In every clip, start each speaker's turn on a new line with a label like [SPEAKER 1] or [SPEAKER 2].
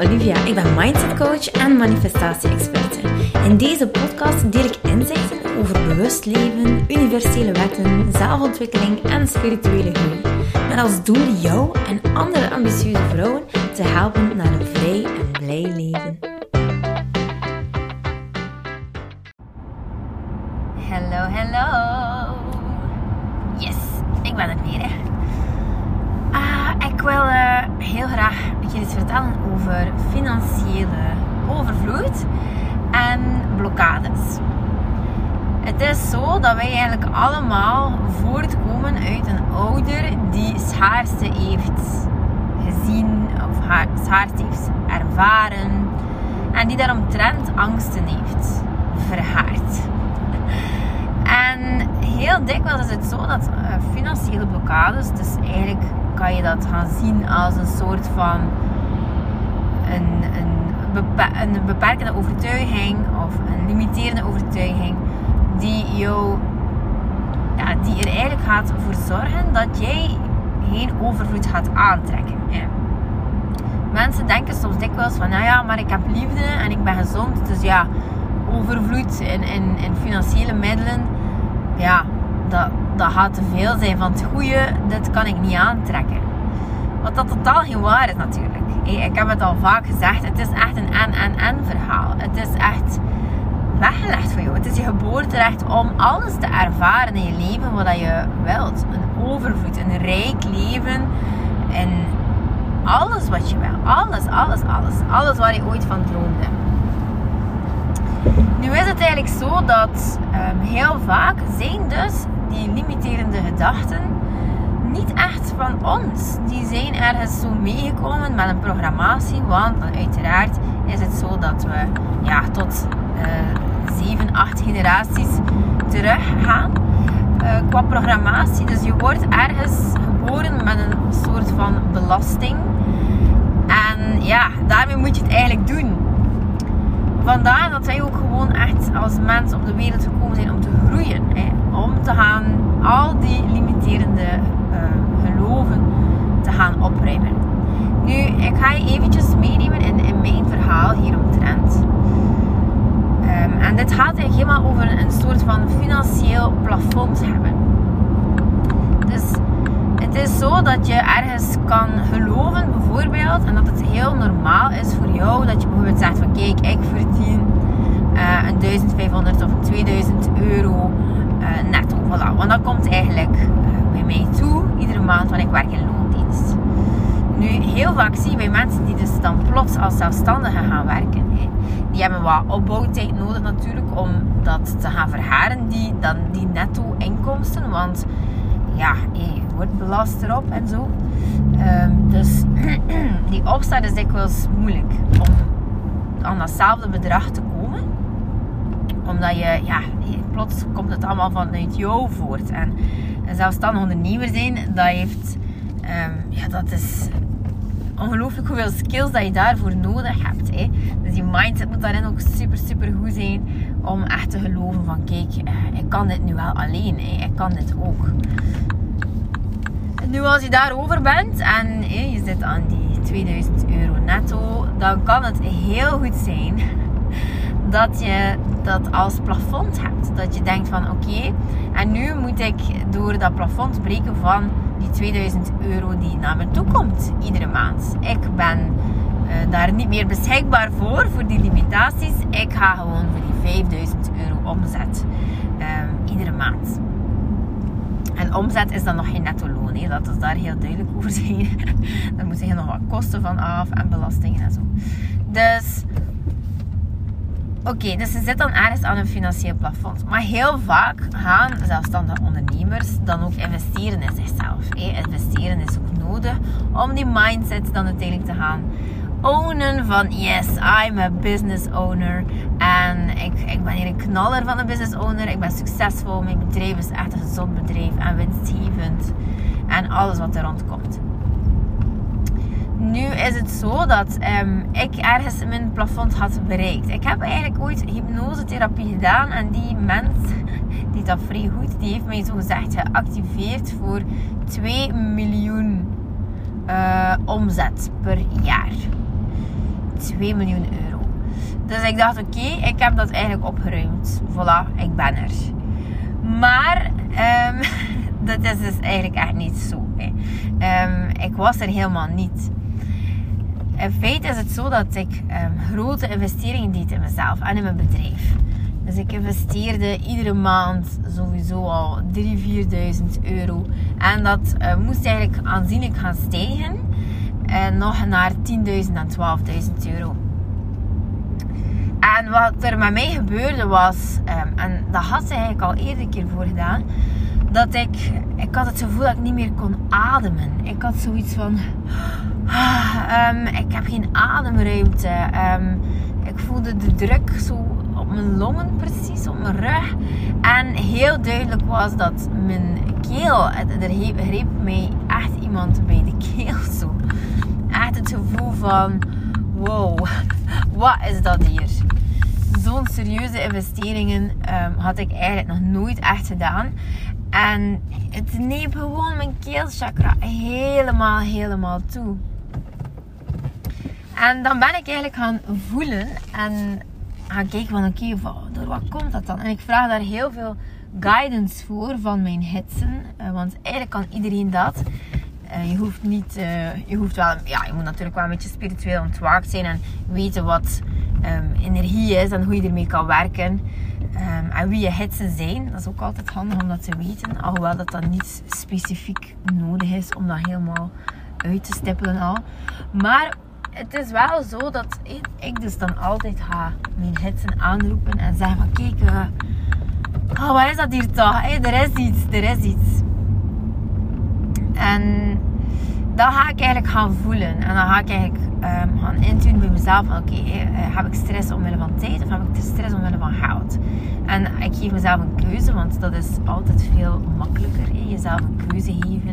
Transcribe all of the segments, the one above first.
[SPEAKER 1] Olivia. Ik ben mindset coach en manifestatie-experte. In deze podcast deel ik inzichten over bewust leven, universele wetten, zelfontwikkeling en spirituele groei. Met als doel jou en andere ambitieuze vrouwen te helpen naar een vrij en blij leven. Hallo, hallo. Yes, ik ben er weer. Hè. Ah, ik wil uh, heel graag je iets vertellen over financiële overvloed en blokkades. Het is zo dat wij eigenlijk allemaal voortkomen uit een ouder die schaarste heeft gezien of haar, schaarste heeft ervaren en die daaromtrent angsten heeft verhaard. En heel dikwijls is het zo dat uh, financiële blokkades, dus eigenlijk kan je dat gaan zien als een soort van een, een, een beperkende overtuiging of een limiterende overtuiging die jou ja, die er eigenlijk gaat voor zorgen dat jij geen overvloed gaat aantrekken. Mensen denken soms dikwijls van, nou ja, maar ik heb liefde en ik ben gezond, dus ja, overvloed in, in, in financiële middelen, ja, dat, dat gaat te veel zijn van het goede, dit kan ik niet aantrekken. Wat dat totaal geen waar is natuurlijk. Ik heb het al vaak gezegd, het is echt een en-en-en verhaal. Het is echt weggelegd voor jou. Het is je geboorterecht om alles te ervaren in je leven wat je wilt. Een overvloed, een rijk leven en alles wat je wil. Alles, alles, alles. Alles waar je ooit van droomde. Nu is het eigenlijk zo dat um, heel vaak zijn dus die limiterende gedachten niet echt van ons. Die zijn ergens zo meegekomen met een programmatie. Want uiteraard is het zo dat we ja, tot uh, 7, 8 generaties terug gaan. Uh, qua programmatie. Dus je wordt ergens geboren met een soort van belasting. En ja, daarmee moet je het eigenlijk doen. Vandaar dat wij ook gewoon echt als mens op de wereld gekomen zijn om te groeien. Hè. Om te gaan al die limiterende uh, geloven te gaan opruimen. Nu, ik ga je eventjes meenemen in, mijn verhaal hieromtrent. Um, en dit gaat eigenlijk helemaal over een soort van financieel plafond hebben. Dus het is zo dat je ergens kan geloven, bijvoorbeeld, en dat het heel normaal is voor jou dat je bijvoorbeeld zegt van kijk, ik verdien uh, een 1500 of 2000 euro uh, netto. Voilà. Want dat komt eigenlijk uh, bij mij toe iedere maand, want ik werk in loondienst. Nu, heel vaak zie je bij mensen die dus dan plots als zelfstandige gaan werken. Hè. Die hebben wat opbouwtijd nodig natuurlijk om dat te gaan verharen, die, dan die netto inkomsten. Want ja, je wordt belast erop en zo. Um, dus die opstart is dikwijls moeilijk om aan datzelfde bedrag te komen. Omdat je, ja, plots komt het allemaal vanuit jou voort. En een zelfstandig ondernemer zijn, dat heeft, um, ja, dat is ongelooflijk hoeveel skills dat je daarvoor nodig hebt. Hè. Dus die mindset moet daarin ook super, super goed zijn om echt te geloven van kijk, eh, ik kan dit nu wel alleen. Hè. Ik kan dit ook. Nu als je daarover bent en je zit aan die 2000 euro netto, dan kan het heel goed zijn dat je dat als plafond hebt. Dat je denkt van oké, en nu moet ik door dat plafond breken van die 2000 euro die naar me toe komt iedere maand. Ik ben uh, daar niet meer beschikbaar voor, voor die limitaties. Ik ga gewoon voor die 5000 euro omzet uh, iedere maand. En omzet is dan nog geen netto loon. Dat is daar heel duidelijk over zijn. Daar moeten je nog wat kosten van af en belastingen en zo. Dus Oké, dus ze zit dan ergens aan een financieel plafond. Maar heel vaak gaan zelfstandige ondernemers dan ook investeren in zichzelf. Investeren is ook nodig om die mindset dan uiteindelijk te gaan ownen van yes, I'm a business owner. En ik, ik ben hier een knaller van een business owner. Ik ben succesvol. Mijn bedrijf is echt een gezond bedrijf en winstgevend. En alles wat er rondkomt. Nu is het zo dat um, ik ergens mijn plafond had bereikt. Ik heb eigenlijk ooit hypnosetherapie gedaan en die mens, die dat vrij goed, die heeft mij zo gezegd geactiveerd voor 2 miljoen uh, omzet per jaar. 2 miljoen euro. Dus ik dacht, oké, ik heb dat eigenlijk opgeruimd. Voilà, ik ben er. Maar um, dat is dus eigenlijk echt niet zo. Hè. ik was er helemaal niet. In feite is het zo dat ik grote investeringen deed in mezelf en in mijn bedrijf. Dus ik investeerde iedere maand sowieso al 3.000, 4.000 euro. En dat uh, moest eigenlijk aanzienlijk gaan stijgen. En nog naar 10.000 en 12.000 euro. En wat er met mij gebeurde was, um, en dat had ze eigenlijk al eerder keer voor gedaan, dat ik, ik had het gevoel dat ik niet meer kon ademen. Ik had zoiets van, um, ik heb geen ademruimte. Um, ik voelde de druk zo op mijn longen precies, op mijn rug. En heel duidelijk was dat mijn keel, er greep mij echt iemand bij de keel zo. Echt het gevoel van, wow, wat is dat hier? Zo'n serieuze investeringen um, had ik eigenlijk nog nooit echt gedaan. En het neemt gewoon mijn keelchakra helemaal, helemaal toe. En dan ben ik eigenlijk gaan voelen en gaan kijken van oké, door wat komt dat dan? En ik vraag daar heel veel guidance voor van mijn hitsen. Uh, want eigenlijk kan iedereen dat. Uh, je hoeft niet, uh, je hoeft wel, ja, je moet natuurlijk wel een beetje spiritueel ontwaakt zijn en weten wat um, energie is en hoe je ermee kan werken. Um, en wie je hitsen zijn, dat is ook altijd handig om dat te weten. Alhoewel dat dan niet specifiek nodig is om dat helemaal uit te stippelen al. Maar het is wel zo dat ik dus dan altijd ga mijn hitsen aanroepen en zeggen van kijk, uh, oh, wat is dat hier toch? Er is iets, er is iets. En dan ga ik eigenlijk gaan voelen. En dan ga ik eigenlijk um, gaan intunen bij mezelf oké, uh, heb ik stress omwille van tijd of heb ik stress omwille van geld? En ik geef mezelf een keuze, want dat is altijd veel makkelijker. Jezelf een keuze geven.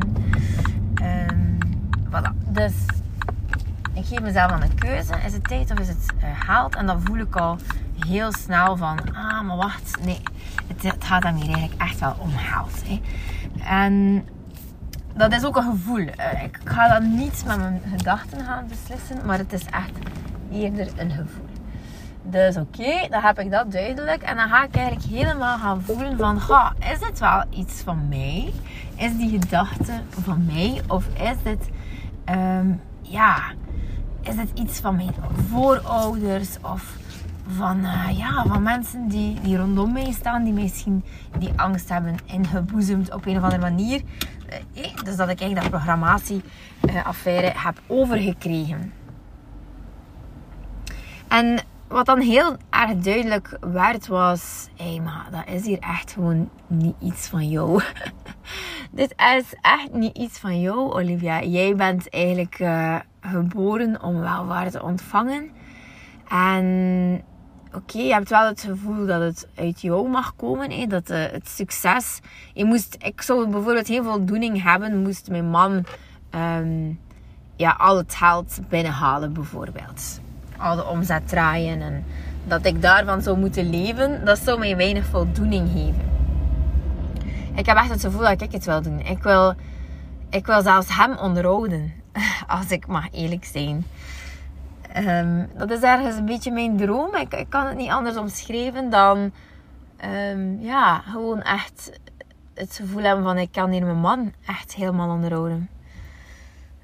[SPEAKER 1] Um, voilà. Dus ik geef mezelf dan een keuze. Is het tijd of is het uh, geld? En dan voel ik al heel snel van, ah, maar wacht, nee, het, het gaat dan hier eigenlijk echt wel om geld. Hè? En dat is ook een gevoel. Uh, ik ga dat niet met mijn gedachten gaan beslissen, maar het is echt eerder een gevoel. Dus oké, dan heb ik dat duidelijk. En dan ga ik eigenlijk helemaal gaan voelen van... Ga, is dit wel iets van mij? Is die gedachte van mij? Of is dit... Um, ja is het iets van mijn voorouders of van, uh, ja, van mensen die, die rondom mij staan, die misschien die angst hebben ingeboezemd op een of andere manier. Uh, dus dat ik eigenlijk dat programmatieaffaire uh, heb overgekregen. En wat dan heel erg duidelijk werd was, hé hey, maar dat is hier echt gewoon niet iets van jou. Dit is echt niet iets van jou, Olivia. Jij bent eigenlijk geboren om welwaarde te ontvangen. En oké, je hebt wel het gevoel dat het uit jou mag komen. Dat uh, het succes. Je moest, ik zou bijvoorbeeld heel voldoening hebben, moest mijn man um, ja, al het geld binnenhalen, bijvoorbeeld. Al de omzet draaien en dat ik daarvan zou moeten leven, dat zou mij weinig voldoening geven. Ik heb echt het gevoel dat ik het wil doen. Ik wil, ik wil zelfs hem onderhouden. Als ik mag eerlijk zijn. Ehm, dat is ergens een beetje mijn droom. Ik, kan het niet anders omschrijven dan... Um, ja, gewoon echt het gevoel hebben van... Ik kan hier mijn man echt helemaal onderhouden.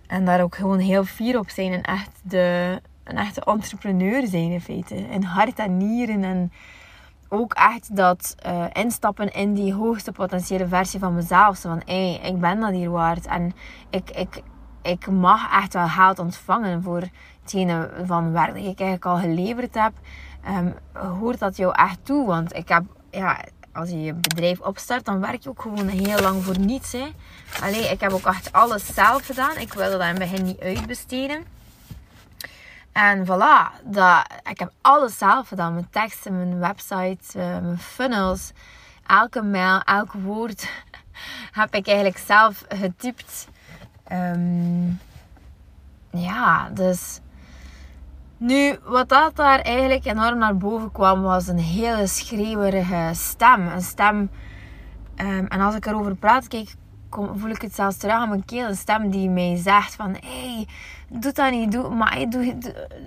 [SPEAKER 1] En daar ook gewoon heel fier op zijn. En echt de, een echte entrepreneur zijn in feite. In hart en nieren. En ook echt dat uh, instappen in die hoogste potentiële versie van mezelf. Van, hé, hey, ik ben dat hier waard. En ik, ik, ik mag echt wel geld ontvangen voor hetgene van werk ik eigenlijk al geleverd heb. Um, hoort dat jou echt toe? Want ik heb, ja, als je je bedrijf opstart, dan werk je ook gewoon heel lang voor niets. Hè. Alleen, ik heb ook echt alles zelf gedaan. Ik wilde dat in het begin niet uitbesteden. En voilà, dat, ik heb alles zelf gedaan. Mijn teksten, mijn website, uh, mijn funnels. Elke mail, elk woord heb ik eigenlijk zelf getypt. Um, ja, dus... Nu, wat dat daar eigenlijk enorm naar boven kwam, was een hele schreeuwerige stem. Een stem... Um, en als ik erover praat, kijk, voel ik het zelfs terug aan mijn keel. Een stem die mij zegt van... Hey, doe dat niet. Doe, maar hey, doe,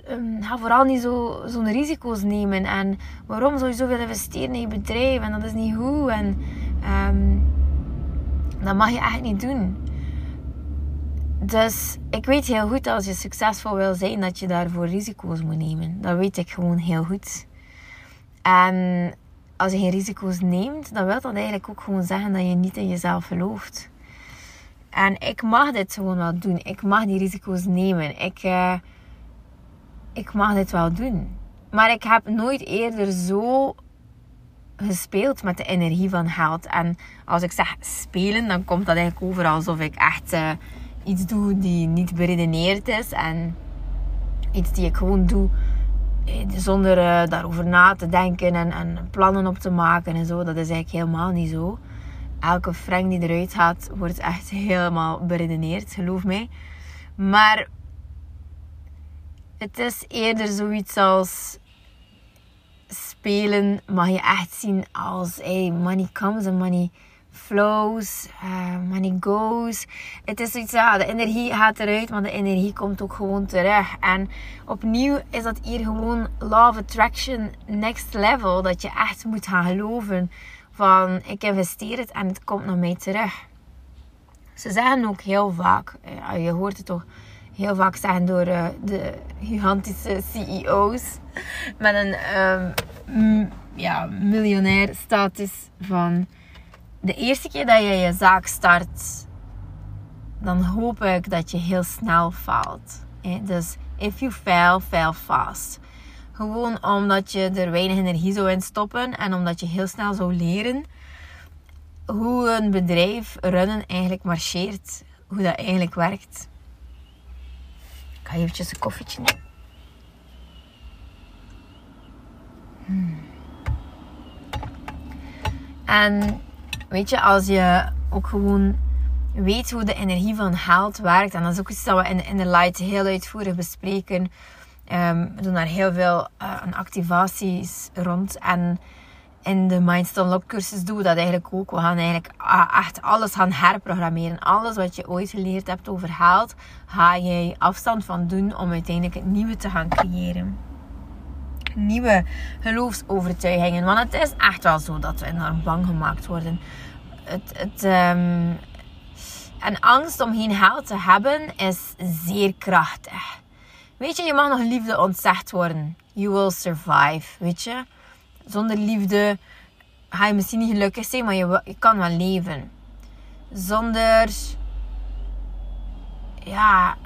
[SPEAKER 1] ehm, ga vooral niet zo, zo'n risico's nemen. En waarom zou je zoveel investeren in je bedrijf? En dat is niet goed. En um, dat mag je echt niet doen. Dus ik weet heel goed als je succesvol wil zijn, dat je daarvoor risico's moet nemen. Dat weet ik gewoon heel goed. En als je geen risico's neemt, dan wil dat eigenlijk ook gewoon zeggen dat je niet in jezelf gelooft. En ik mag dit gewoon wel doen. Ik mag die risico's nemen. Ik, uh, ik mag dit wel doen. Maar ik heb nooit eerder zo gespeeld met de energie van geld. En als ik zeg spelen, dan komt dat eigenlijk over alsof ik echt uh, iets doe die niet beredeneerd is. En iets die ik gewoon doe eh, zonder daarover na te denken en, en, plannen op te maken en zo. Dat is eigenlijk helemaal niet zo. Elke frank die eruit gaat, wordt echt helemaal beredeneerd, geloof mij. Maar het is eerder zoiets als spelen mag je echt zien als hey, money comes and money flows, uh, money goes. Het is iets, ja, de energie gaat eruit, maar de energie komt ook gewoon terug. En opnieuw is dat hier gewoon law of attraction next level. Dat je echt moet gaan geloven van ik investeer het en het komt naar mij terug. Ze zeggen ook heel vaak, eh, je hoort het toch heel vaak zeggen door uh, de gigantische CEO's met een um, ja, miljonair status van de eerste keer dat je je zaak start, dan hoop ik dat je heel snel faalt. Dus if you fail, fail fast. Gewoon omdat je er weinig energie zou in stoppen en omdat je heel snel zou leren hoe een bedrijf runnen eigenlijk marcheert, hoe dat eigenlijk werkt. Ik ga eventjes een koffietje nemen. Hmm. En weet je, als je ook gewoon weet hoe de energie van haalt werkt, en dat is ook iets dat we in, in de light heel uitvoerig bespreken. We doen daar heel veel uh, activaties rond. En in de Mindstone Lock cursus doen we dat eigenlijk ook. We gaan eigenlijk echt alles gaan herprogrammeren. Alles wat je ooit geleerd hebt over haalt, ga je afstand van doen om uiteindelijk het nieuwe te gaan creëren nieuwe geloofsovertuigingen. Want het is echt wel zo dat we enorm bang gemaakt worden. Het, het, um, en angst om geen geld te hebben is zeer krachtig. Weet je, je mag nog liefde ontzegd worden. You will survive, weet je. Zonder liefde ga je misschien niet gelukkig zijn, maar je, kan wel leven. Zonder... Ja,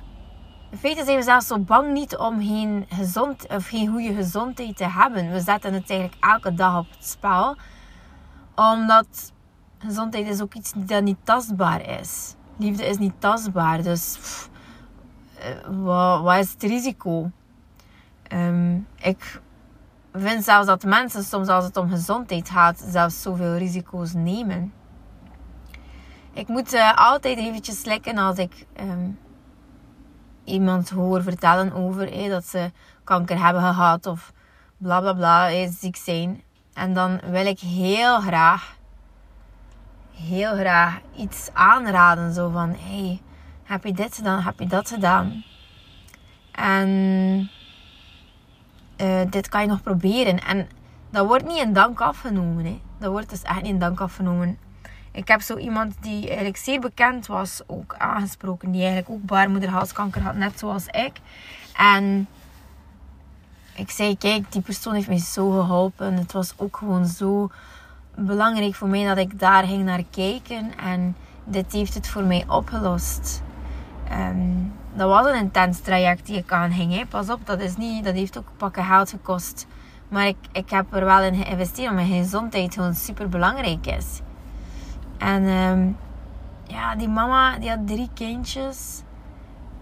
[SPEAKER 1] in feite zijn we zelfs zo bang niet om geen, gezond, of geen goede gezondheid te hebben. We zetten het eigenlijk elke dag op het spel. Omdat gezondheid is ook iets dat niet tastbaar is. Liefde is niet tastbaar. Dus wat, wat, is het risico? Ehm, ik vind zelfs dat mensen soms als het om gezondheid gaat, zelfs zoveel risico's nemen. Ik moet uh, altijd eventjes slikken als ik um, iemand hoor vertellen over dat ze kanker hebben gehad of bla bla bla, ziek zijn. En dan wil ik heel graag, heel graag iets aanraden. Zo van, hey, heb je dit gedaan? Heb je dat gedaan? En uh, dit kan je nog proberen. En dat wordt niet in dank afgenomen. Hè. Dat wordt dus echt niet in dank afgenomen. Ik heb zo iemand die eigenlijk zeer bekend was, ook aangesproken, die eigenlijk ook baarmoederhalskanker had, net zoals ik. En ik zei, kijk, die persoon heeft mij zo geholpen. Het was ook gewoon zo belangrijk voor mij dat ik daar ging naar kijken. En dit heeft het voor mij opgelost. Um, dat was een intens traject die ik aanging. Hè. Pas op, dat, is niet, dat heeft ook pakken geld gekost. Maar ik, ik heb er wel in geïnvesteerd omdat mijn gezondheid gewoon super belangrijk is. En um, ja, die mama die had drie kindjes.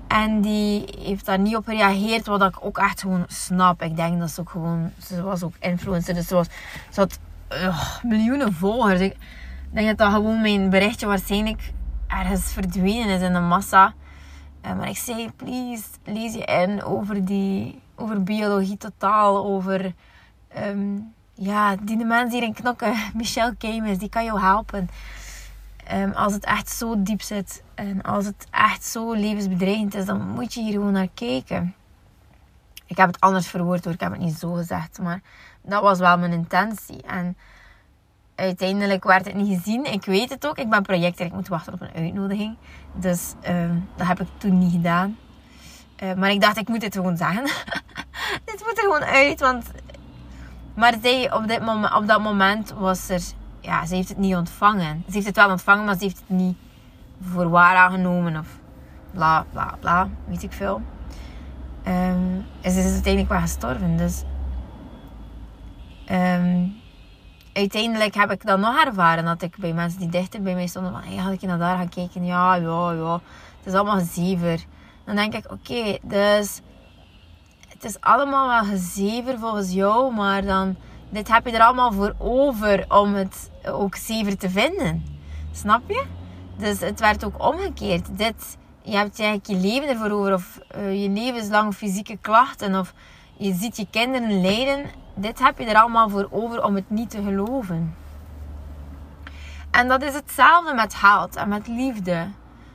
[SPEAKER 1] En die heeft daar niet op gereageerd, wat ik ook echt gewoon snap. Ik denk dat ze ook gewoon, ze was ook influencer, dus ze, was, ze had uh, miljoenen volgers. Ik denk dat dat gewoon mijn berichtje waarschijnlijk ergens verdwenen is in de massa. Uh, maar ik zei, please, lees je in over, die, over biologie totaal, over um, ja, die de mensen hier in knokken, Michelle Kemes, die kan jou helpen. Ehm, als het echt zo diep zit en als het echt zo levensbedreigend is, dan moet je hier gewoon naar kijken. Ik heb het anders verwoord hoor, ik heb het niet zo gezegd, maar dat was wel mijn intentie. En uiteindelijk werd het niet gezien. Ik weet het ook. Ik ben projector. Ik moet wachten op een uitnodiging. Dus uh, dat heb ik toen niet gedaan. Uh, maar ik dacht, ik moet het gewoon zeggen. dit moet er gewoon uit. Want... Maar zij, op, dit moment, op dat moment was er... Ja, ze heeft het niet ontvangen. Ze heeft het wel ontvangen, maar ze heeft het niet voor waar aangenomen. Of bla, bla, bla. Weet ik veel. Um, en ze is uiteindelijk wel gestorven. Dus... Um, uiteindelijk heb ik dan nog ervaren dat ik bij mensen die dichter bij mij stonden van, hey, had ik naar daar gaan kijken? Ja, ja, ja. Het is allemaal gezever. Dan denk ik, oké, dus het is allemaal wel gezever volgens jou, maar dan, dit heb je er allemaal voor over om het ook zever te vinden. Snap je? Dus het werd ook omgekeerd. Dit, je hebt eigenlijk je leven ervoor over, of uh, je levenslang fysieke klachten, of je ziet je kinderen lijden dit heb je er allemaal voor over om het niet te geloven. En dat is hetzelfde met geld en met liefde.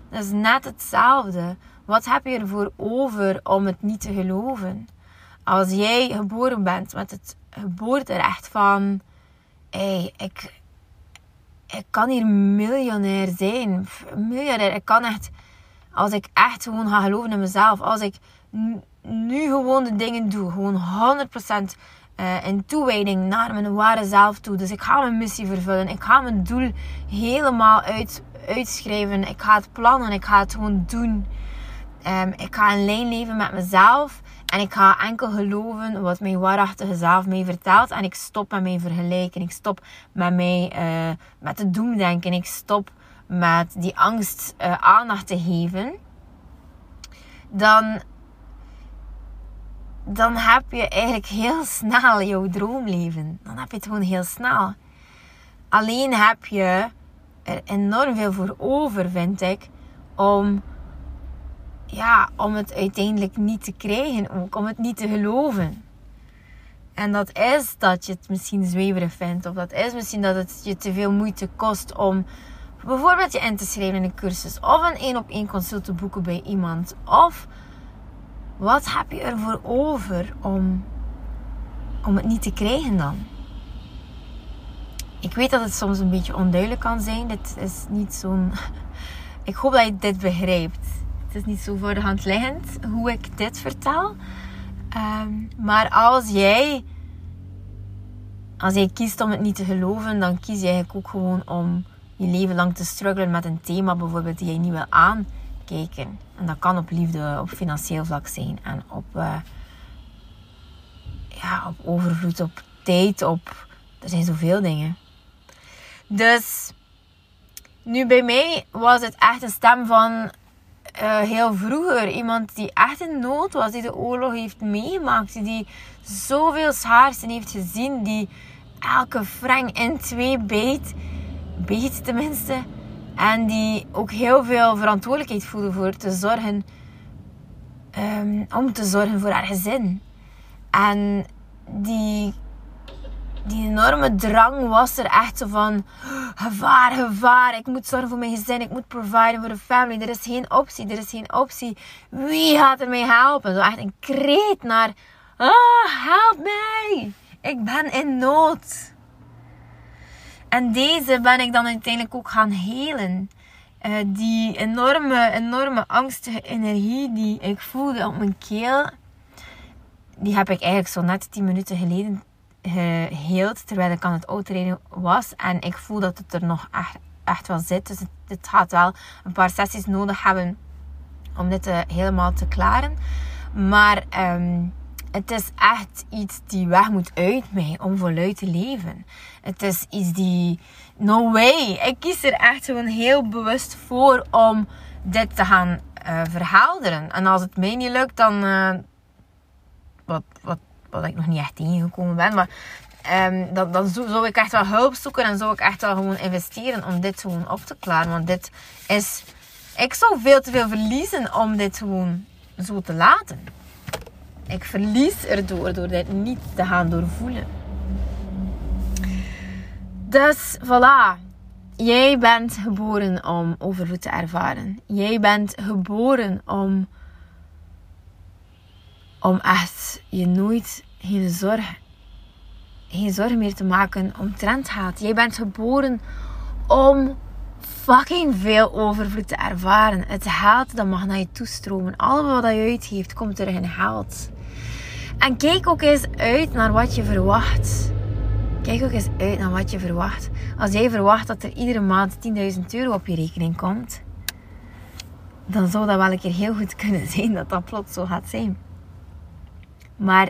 [SPEAKER 1] Dat is net hetzelfde. Wat heb je ervoor over om het niet te geloven? Als jij geboren bent met het geboorterecht van... Hey, ik, ik kan hier miljonair zijn. Miljonair. Ik kan echt... Als ik echt gewoon ga geloven in mezelf. Als ik nu gewoon de dingen doe. Gewoon 100% uh, in toewijding naar mijn ware zelf toe. Dus ik ga mijn missie vervullen. Ik ga mijn doel helemaal uit, uitschrijven. Ik ga het plannen. Ik ga het gewoon doen. Um, ik ga in lijn leven met mezelf. En ik ga enkel geloven wat mijn waarachtige zelf mij vertelt. En ik stop met mij vergelijken. Ik stop met mij uh, met het doemdenken. Ik stop met die angst uh, aandacht te geven. Dan dan heb je eigenlijk heel snel jouw droomleven. Dan heb je het gewoon heel snel. Alleen heb je er enorm veel voor over, vind ik, om, ja, om het uiteindelijk niet te krijgen, ook om het niet te geloven. En dat is dat je het misschien zweverig vindt, of dat is misschien dat het je te veel moeite kost om bijvoorbeeld je in te schrijven in een cursus, of een één op één consult te boeken bij iemand, of wat heb je ervoor over om, om het niet te krijgen dan? Ik weet dat het soms een beetje onduidelijk kan zijn. Dit is niet zo'n. Ik hoop dat je dit begrijpt. Het is niet zo voor de hand liggend hoe ik dit vertel. Ehm, maar als jij, als jij kiest om het niet te geloven, dan kies je eigenlijk ook gewoon om je leven lang te struggelen met een thema bijvoorbeeld die jij niet wil aan En dat kan op liefde, op financieel vlak zijn en op, uh, ja, op overvloed, op tijd, op. Er zijn zoveel dingen. Dus nu bij mij was het echt een stem van uh, heel vroeger. Iemand die echt in nood was, die de oorlog heeft meegemaakt, die zoveel schaarste heeft gezien, die elke frank in twee beet, beet tenminste. En die ook heel veel verantwoordelijkheid voelde voor te zorgen. Um, om te zorgen voor haar gezin. En die, die enorme drang was er echt zo van... Gevaar, gevaar. Ik moet zorgen voor mijn gezin. Ik moet providen voor de family. Er is geen optie. Er is geen optie. Wie gaat er mij helpen? Zo echt een kreet naar... Ah, help mij. Ik ben in nood. En deze ben ik dan uiteindelijk ook gaan helen. Uh, die enorme, enorme angstige energie die ik voelde op mijn keel, die heb ik eigenlijk zo net 10 minuten geleden geheeld, terwijl ik aan het autorijden was. En ik voel dat het er nog echt, wel zit. Dus het, het gaat wel een paar sessies nodig hebben om dit uh, helemaal te klaren. Maar um, het is echt iets die weg moet uit mij om voluit te leven. Het is iets die. No way. Ik kies er echt gewoon heel bewust voor om dit te gaan uh, verhelderen. En als het mij niet lukt, dan. Uh, wat, wat, wat ik nog niet echt tegengekomen ben. Maar um, dan, dan zou ik echt wel hulp zoeken en zou ik echt wel gewoon investeren om dit gewoon op te klaren. Want dit is. Ik zou veel te veel verliezen om dit gewoon zo te laten. Ik verlies erdoor door dit niet te gaan doorvoelen. Dus voilà. Jij bent geboren om overvloed te ervaren. Jij bent geboren om, om echt je nooit geen zorg, geen zorg meer te maken om trendhaat. Jij bent geboren om fucking veel overvloed te ervaren. Het geld dat mag naar je toestromen. Alles wat je uitgeeft komt terug in geld. En kijk ook eens uit naar wat je verwacht. Kijk ook eens uit naar wat je verwacht. Als jij verwacht dat er iedere maand 10.000 euro op je rekening komt, dan zou dat wel een keer heel goed kunnen zijn dat dat plots zo gaat zijn. Maar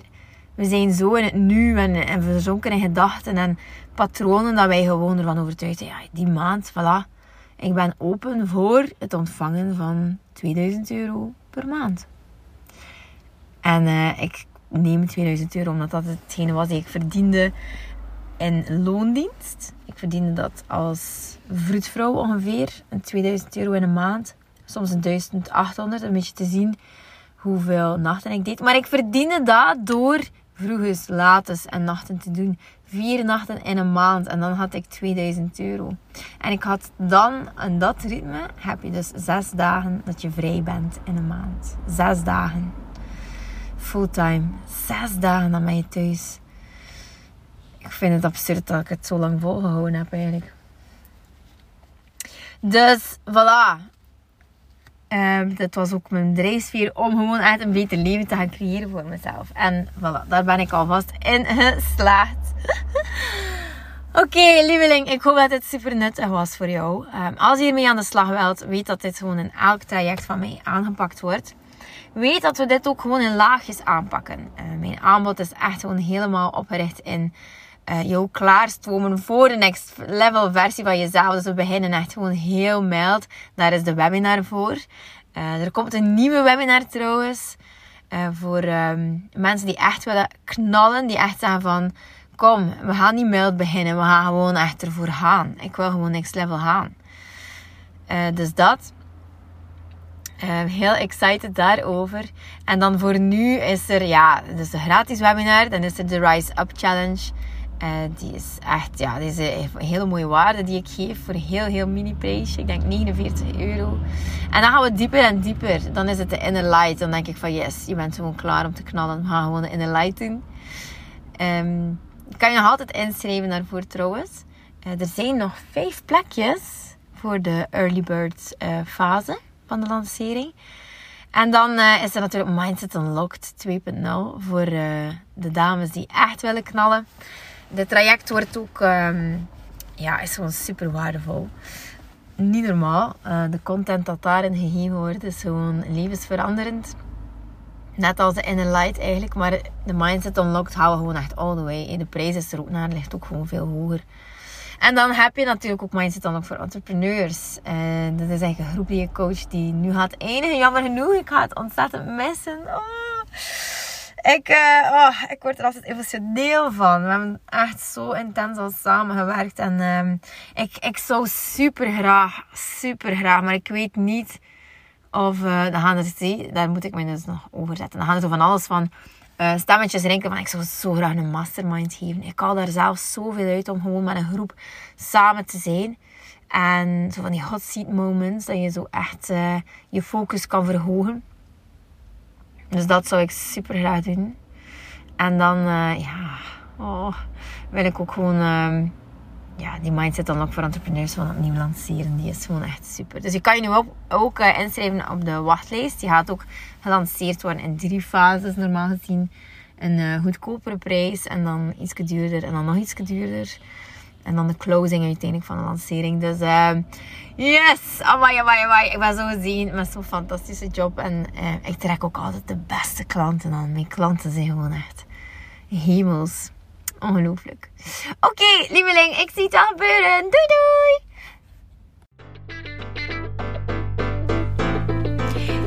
[SPEAKER 1] we zijn zo in het nu en, en verzonken in gedachten en patronen dat wij gewoon ervan overtuigd zijn. Ja, die maand, voilà. Ik ben open voor het ontvangen van 2000 euro per maand. En uh, ik neem 2000 euro omdat dat hetgene was die ik verdiende in loondienst. Ik verdiende dat als vroedvrouw ongeveer. Een 2000 euro in een maand. Soms een 1800. Een beetje te zien hoeveel nachten ik deed. Maar ik verdiende dat door vroeges, lates en nachten te doen. Vier nachten in een maand. En dan had ik 2000 euro. En ik had dan, in dat ritme, heb je dus zes dagen dat je vrij bent in een maand. Zes dagen. Fulltime. Zes dagen ben je thuis ik vind het absurd dat ik het zo lang volgehouden heb eigenlijk. Dus voilà. Um, dit was ook mijn drijfsfeer om gewoon echt een beter leven te gaan creëren voor mezelf. En voilà, daar ben ik alvast in geslaagd. Oké, lieveling, ik hoop dat dit super nuttig was voor jou. Um, als je hiermee aan de slag wilt, weet dat dit gewoon in elk traject van mij aangepakt wordt. Weet dat we dit ook gewoon in laagjes aanpakken. Uh, mijn aanbod is echt gewoon helemaal opgericht in uh, jou klaarstomen voor de next level versie van jezelf. Dus we beginnen echt gewoon heel mild. Daar is de webinar voor. Uh, er komt een nieuwe webinar trouwens. Voor um, mensen die echt willen knallen. Die echt zeggen van... Kom, we gaan niet mild beginnen. We gaan gewoon echt ervoor gaan. Ik wil gewoon next level gaan. dus dat. Heel excited daarover. En dan voor nu is er, ja, dus de gratis webinar. Dan is er de Rise Up Challenge. Uh, die is echt, ja, die is een hele mooie waarde die ik geef voor heel, heel mini prijsje. Ik denk 49 euro. En dan gaan we dieper en dieper. Dan is het de inner light. Dan denk ik van yes, je bent gewoon klaar om te knallen. We gaan gewoon de inner light doen. Um, kan je nog altijd inschrijven daarvoor trouwens. Uh, er zijn nog vijf plekjes voor de early bird uh, fase de lancering. En dan uh, is er natuurlijk Mindset Unlocked 2.0 voor de dames die echt willen knallen de traject wordt ook, um, ja, is gewoon super waardevol. Niet normaal. Uh, de content dat daarin gegeven wordt is gewoon levensveranderend. Net als de Inner Light eigenlijk. Maar de Mindset Unlocked houden gewoon echt all the way. De prijs is er ook naar, ligt ook gewoon veel hoger. En dan heb je natuurlijk ook Mindset Unlocked voor entrepreneurs. En dat is eigenlijk een groep die je coach die nu gaat eindigen. Jammer genoeg, ik ga het ontzettend missen. Oh. Ik, uh, oh, ik word er altijd emotioneel van. We hebben echt zo intens al samengewerkt. En um, ik, ik zou super graag, super graag, maar ik weet niet of... Uh, dan gaan er, daar moet ik me dus nog over zetten. Dan gaan er zo van alles van uh, stemmetjes rinken van ik zou zo graag een mastermind geven. Ik haal daar zelf zoveel uit om gewoon met een groep samen te zijn. En zo van die hot seat moments, dat je zo echt je focus kan verhogen. Dus dat zou ik super graag doen. En dan, uh, ja, oh, wil ik ook gewoon uh, ja, die mindset dan ook voor entrepreneurs van opnieuw lanceren. Die is gewoon echt super. Dus je kan je nu ook, ook uh, inschrijven op de wachtlijst. Die gaat ook gelanceerd worden in drie fases normaal gezien. Een uh, goedkopere prijs en dan iets duurder en dan nog iets duurder. En dan de closing uiteindelijk van de lancering. Dus uh, yes! Amai, amai, amai. Ik ben zo gezien met zo'n fantastische job. En uh, ik trek ook altijd de beste klanten aan. Mijn klanten zijn gewoon echt hemels. Ongelooflijk. Oké, lieveling. Ik zie het al gebeuren. Doei, doei!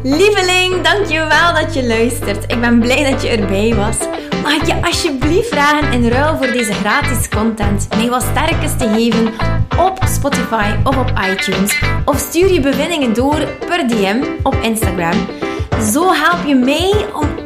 [SPEAKER 1] Lieveling, dankjewel dat je luistert. Ik ben blij dat je erbij was. Mag ik je alsjeblieft vragen in ruil voor deze gratis content mij wat sterkes te geven op Spotify of op iTunes? Of stuur je bevindingen door per DM op Instagram. Zo help je mij om